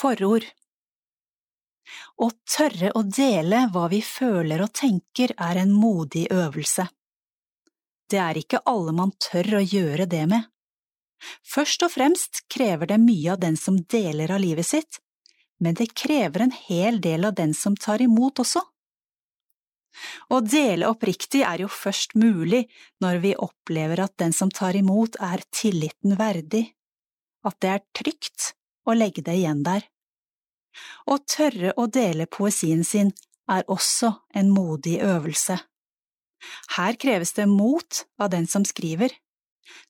Forord Å tørre å dele hva vi føler og tenker er en modig øvelse. Det er ikke alle man tør å gjøre det med. Først og fremst krever det mye av den som deler av livet sitt, men det krever en hel del av den som tar imot også. Å dele oppriktig er jo først mulig når vi opplever at den som tar imot er tilliten verdig, at det er trygt å legge det igjen der. Å tørre å dele poesien sin er også en modig øvelse. Her kreves det mot av den som skriver.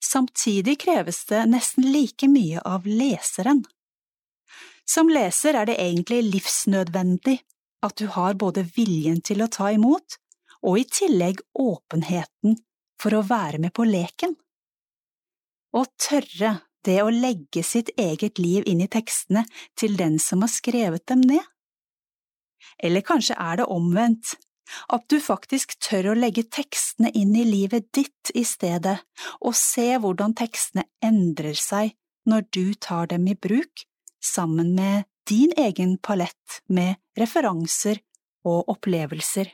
Samtidig kreves det nesten like mye av leseren. Som leser er det egentlig livsnødvendig at du har både viljen til å ta imot og i tillegg åpenheten for å være med på leken. Å tørre det å legge sitt eget liv inn i tekstene til den som har skrevet dem ned. Eller kanskje er det omvendt, at du faktisk tør å legge tekstene inn i livet ditt i stedet, og se hvordan tekstene endrer seg når du tar dem i bruk, sammen med din egen palett med referanser og opplevelser.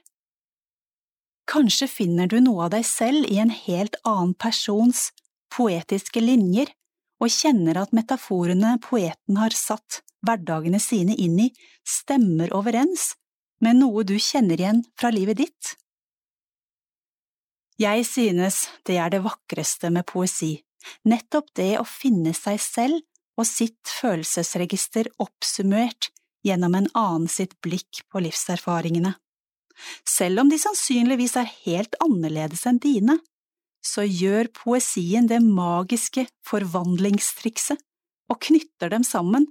Kanskje finner du noe av deg selv i en helt annen persons poetiske linjer, og kjenner at metaforene poeten har satt hverdagene sine inn i, stemmer overens med noe du kjenner igjen fra livet ditt. Jeg synes det er det vakreste med poesi, nettopp det å finne seg selv og sitt følelsesregister oppsummert gjennom en annen sitt blikk på livserfaringene. Selv om de sannsynligvis er helt annerledes enn dine, så gjør poesien det magiske forvandlingstrikset og knytter dem sammen,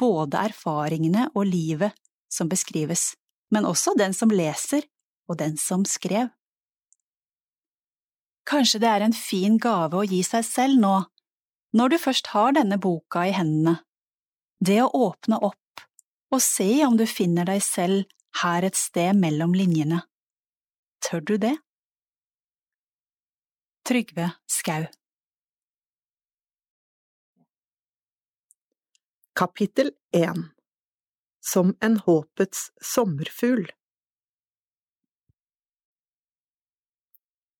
både erfaringene og livet som beskrives, men også den som leser og den som skrev. Kanskje det er en fin gave å gi seg selv nå når du først har denne boka i hendene, det å åpne opp og se om du finner deg selv her et sted mellom linjene. Tør du det? Trygve Skau Kapittel 1 Som en håpets sommerfugl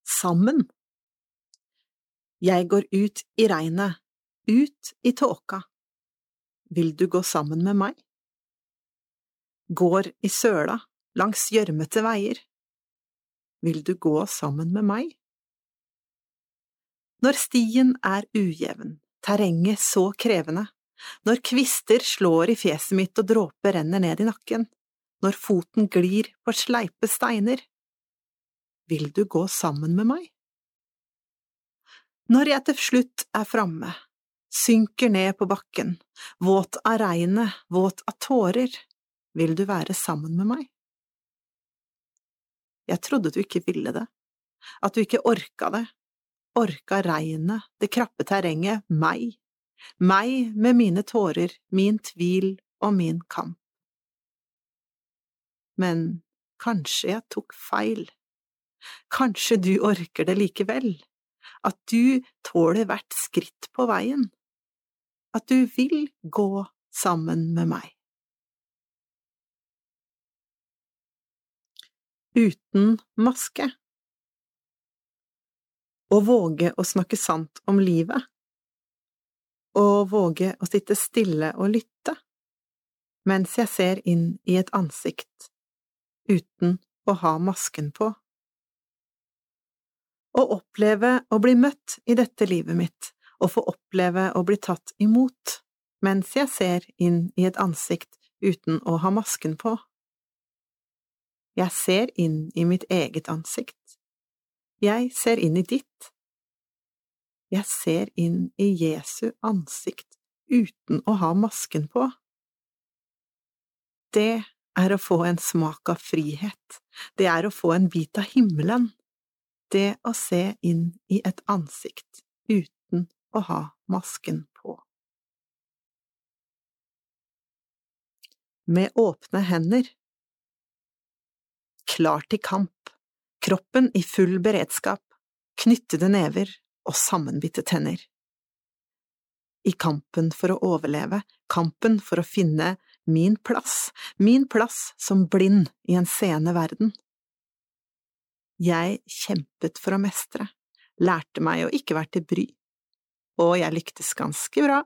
Sammen Jeg går ut i regnet ut i tåka. Vil du gå sammen med meg? Går i søla, langs gjørmete veier. Vil du gå sammen med meg? Når stien er ujevn, terrenget så krevende, når kvister slår i fjeset mitt og dråper renner ned i nakken, når foten glir på sleipe steiner, vil du gå sammen med meg? Når jeg til slutt er framme, synker ned på bakken, våt av regnet, våt av tårer, vil du være sammen med meg? Jeg trodde du ikke ville det, at du ikke orka det, orka regnet, det krappe terrenget, meg, meg med mine tårer, min tvil og min kamp. Men kanskje jeg tok feil, kanskje du orker det likevel, at du tåler hvert skritt på veien. At du vil gå sammen med meg. Uten maske Å våge å snakke sant om livet Å våge å sitte stille og lytte mens jeg ser inn i et ansikt uten å ha masken på. Å oppleve å bli møtt i dette livet mitt å få oppleve å bli tatt imot mens jeg ser inn i et ansikt uten å ha masken på. Jeg ser inn i mitt eget ansikt. Jeg ser inn i ditt. Jeg ser inn i Jesu ansikt uten å ha masken på. Det er å få en smak av frihet, det er å få en bit av himmelen, det å se inn i et ansikt uten å ha masken på. Med åpne hender Klar til kamp, kroppen i full beredskap, knyttede never og sammenbitte tenner. i kampen for å overleve, kampen for å finne min plass, min plass som blind i en seende verden. Jeg kjempet for å mestre, lærte meg å ikke være til bry, og jeg lyktes ganske bra.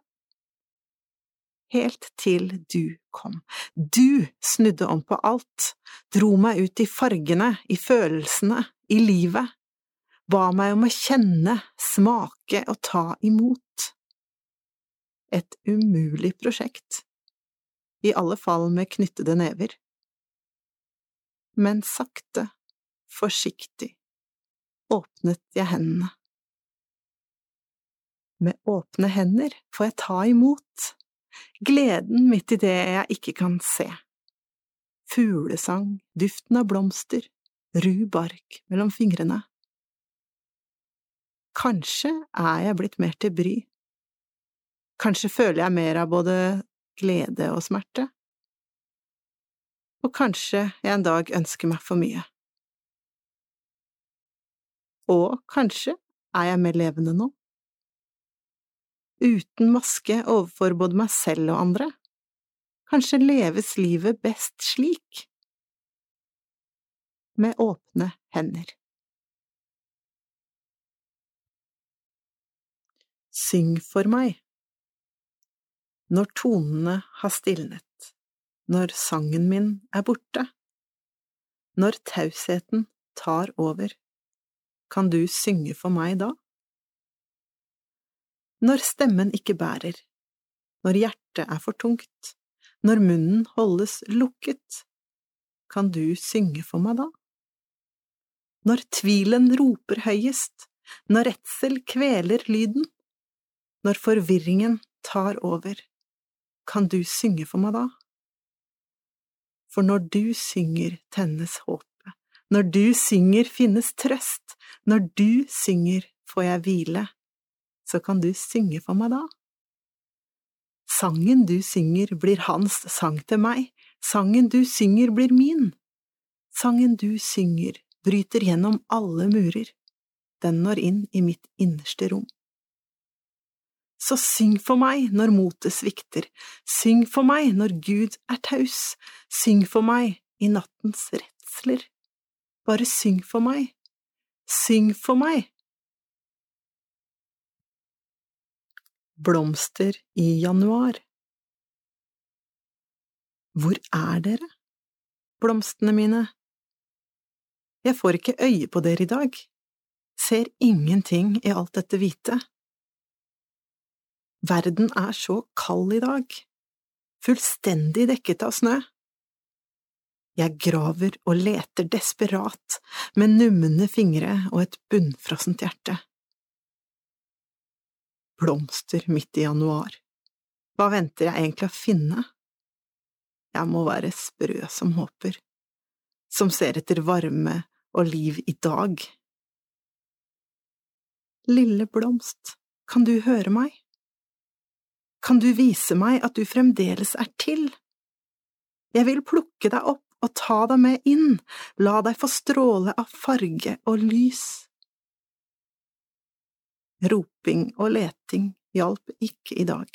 Helt til du kom. Du snudde om på alt, dro meg ut i fargene, i følelsene, i livet, ba meg om å kjenne, smake og ta imot. Et umulig prosjekt, i alle fall med knyttede never. Men sakte, forsiktig, åpnet jeg hendene. Med åpne hender får jeg ta imot, gleden midt i det jeg ikke kan se. Fuglesang, duften av blomster, ru bark mellom fingrene. Kanskje er jeg blitt mer til bry. Kanskje føler jeg mer av både glede og smerte. Og kanskje jeg en dag ønsker meg for mye. Og kanskje er jeg mer levende nå? Uten maske overfor både meg selv og andre? Kanskje leves livet best slik? Med åpne hender. Syng for meg. Når tonene har stilnet, når sangen min er borte, når tausheten tar over, kan du synge for meg da? Når stemmen ikke bærer, når hjertet er for tungt, når munnen holdes lukket, kan du synge for meg da? Når tvilen roper høyest, når redsel kveler lyden, når forvirringen tar over, kan du synge for meg da? For når du synger, tennes håpet, når du synger, finnes trøst, når du synger, får jeg hvile, så kan du synge for meg da? Sangen du synger, blir hans sang til meg, sangen du synger, blir min. Sangen du synger, bryter gjennom alle murer, den når inn i mitt innerste rom. Så syng for meg når motet svikter, syng for meg når Gud er taus, syng for meg i nattens redsler. Bare syng for meg, syng for meg. Blomster i januar Hvor er dere, blomstene mine? Jeg får ikke øye på dere i dag, ser ingenting i alt dette hvite. Verden er så kald i dag, fullstendig dekket av snø. Jeg graver og leter desperat med numne fingre og et bunnfrossent hjerte. Blomster midt i januar, hva venter jeg egentlig å finne? Jeg må være sprø som håper, som ser etter varme og liv i dag. Lille blomst, kan du høre meg? Kan du vise meg at du fremdeles er til? Jeg vil plukke deg opp og ta deg med inn, la deg få stråle av farge og lys. Roping og leting hjalp ikke i dag.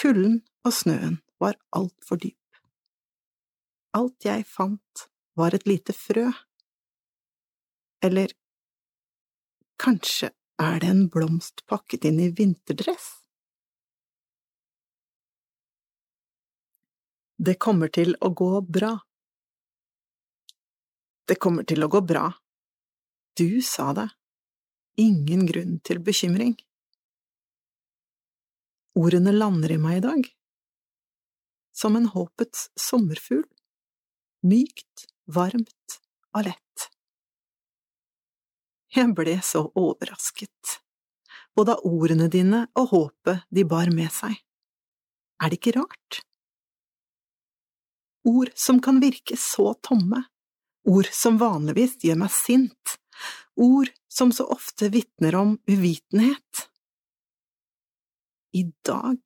Kulden og snøen var altfor dyp. Alt jeg fant, var et lite frø. Eller kanskje er det en blomst pakket inn i vinterdress? Det kommer til å gå bra. Det kommer til å gå bra. Du sa det. Ingen grunn til bekymring. Ordene lander i meg i dag. Som en håpets sommerfugl. Mykt, varmt og lett. Jeg ble så overrasket, både av ordene dine og håpet de bar med seg. Er det ikke rart? ord som kan virke så tomme, ord som vanligvis gjør meg sint, ord som så ofte vitner om uvitenhet. I dag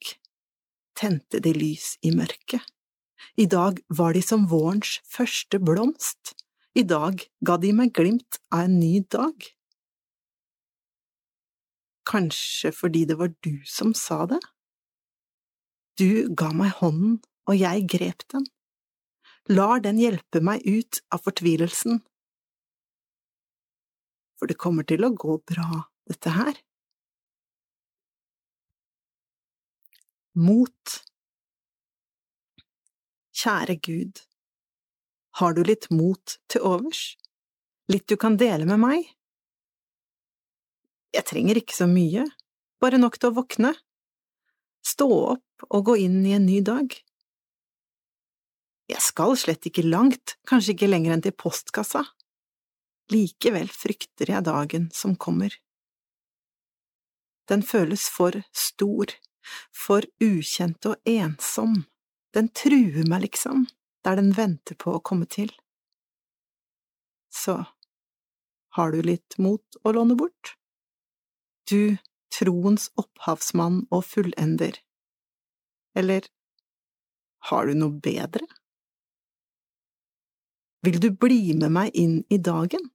tente de lys i mørket, i dag var de som vårens første blomst, i dag ga de meg glimt av en ny dag. Kanskje fordi det var du som sa det? Du ga meg hånden, og jeg grep den. Lar den hjelpe meg ut av fortvilelsen. For det kommer til å gå bra, dette her. Mot Kjære Gud, har du litt mot til overs? Litt du kan dele med meg? Jeg trenger ikke så mye, bare nok til å våkne, stå opp og gå inn i en ny dag. Jeg skal slett ikke langt, kanskje ikke lenger enn til postkassa. Likevel frykter jeg dagen som kommer. Den føles for stor, for ukjent og ensom, den truer meg liksom, der den venter på å komme til. Så har du litt mot å låne bort? Du, troens opphavsmann og fullender. Eller har du noe bedre? Vil du bli med meg inn i dagen?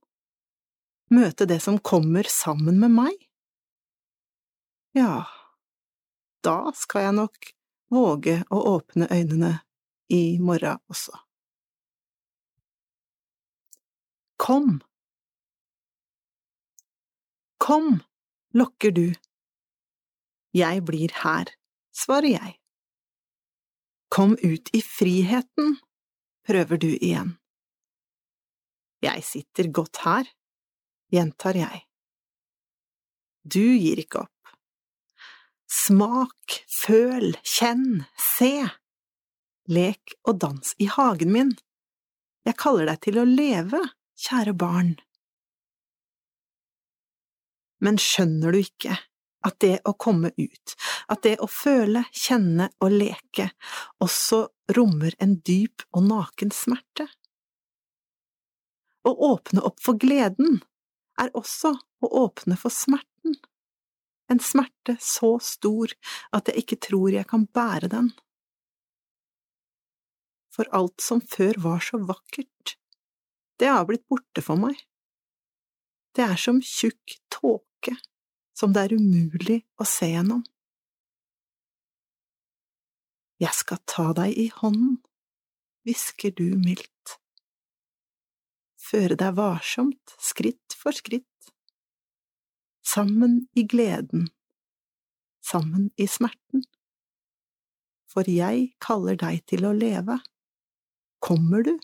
Møte det som kommer sammen med meg? Ja, da skal jeg nok våge å åpne øynene i morgen også. Kom! Kom! lokker du. Jeg blir her, svarer jeg. Kom ut i friheten, prøver du igjen. Jeg sitter godt her, gjentar jeg. Du gir ikke opp. Smak, føl, kjenn, se. Lek og dans i hagen min. Jeg kaller deg til å leve, kjære barn. Men skjønner du ikke at det å komme ut, at det å føle, kjenne og leke også rommer en dyp og naken smerte? Å åpne opp for gleden er også å åpne for smerten, en smerte så stor at jeg ikke tror jeg kan bære den. For alt som før var så vakkert, det har blitt borte for meg. Det er som tjukk tåke som det er umulig å se gjennom. Jeg skal ta deg i hånden, hvisker du mildt. Føre deg varsomt, skritt for skritt, sammen i gleden, sammen i smerten. For jeg kaller deg til å leve. Kommer du?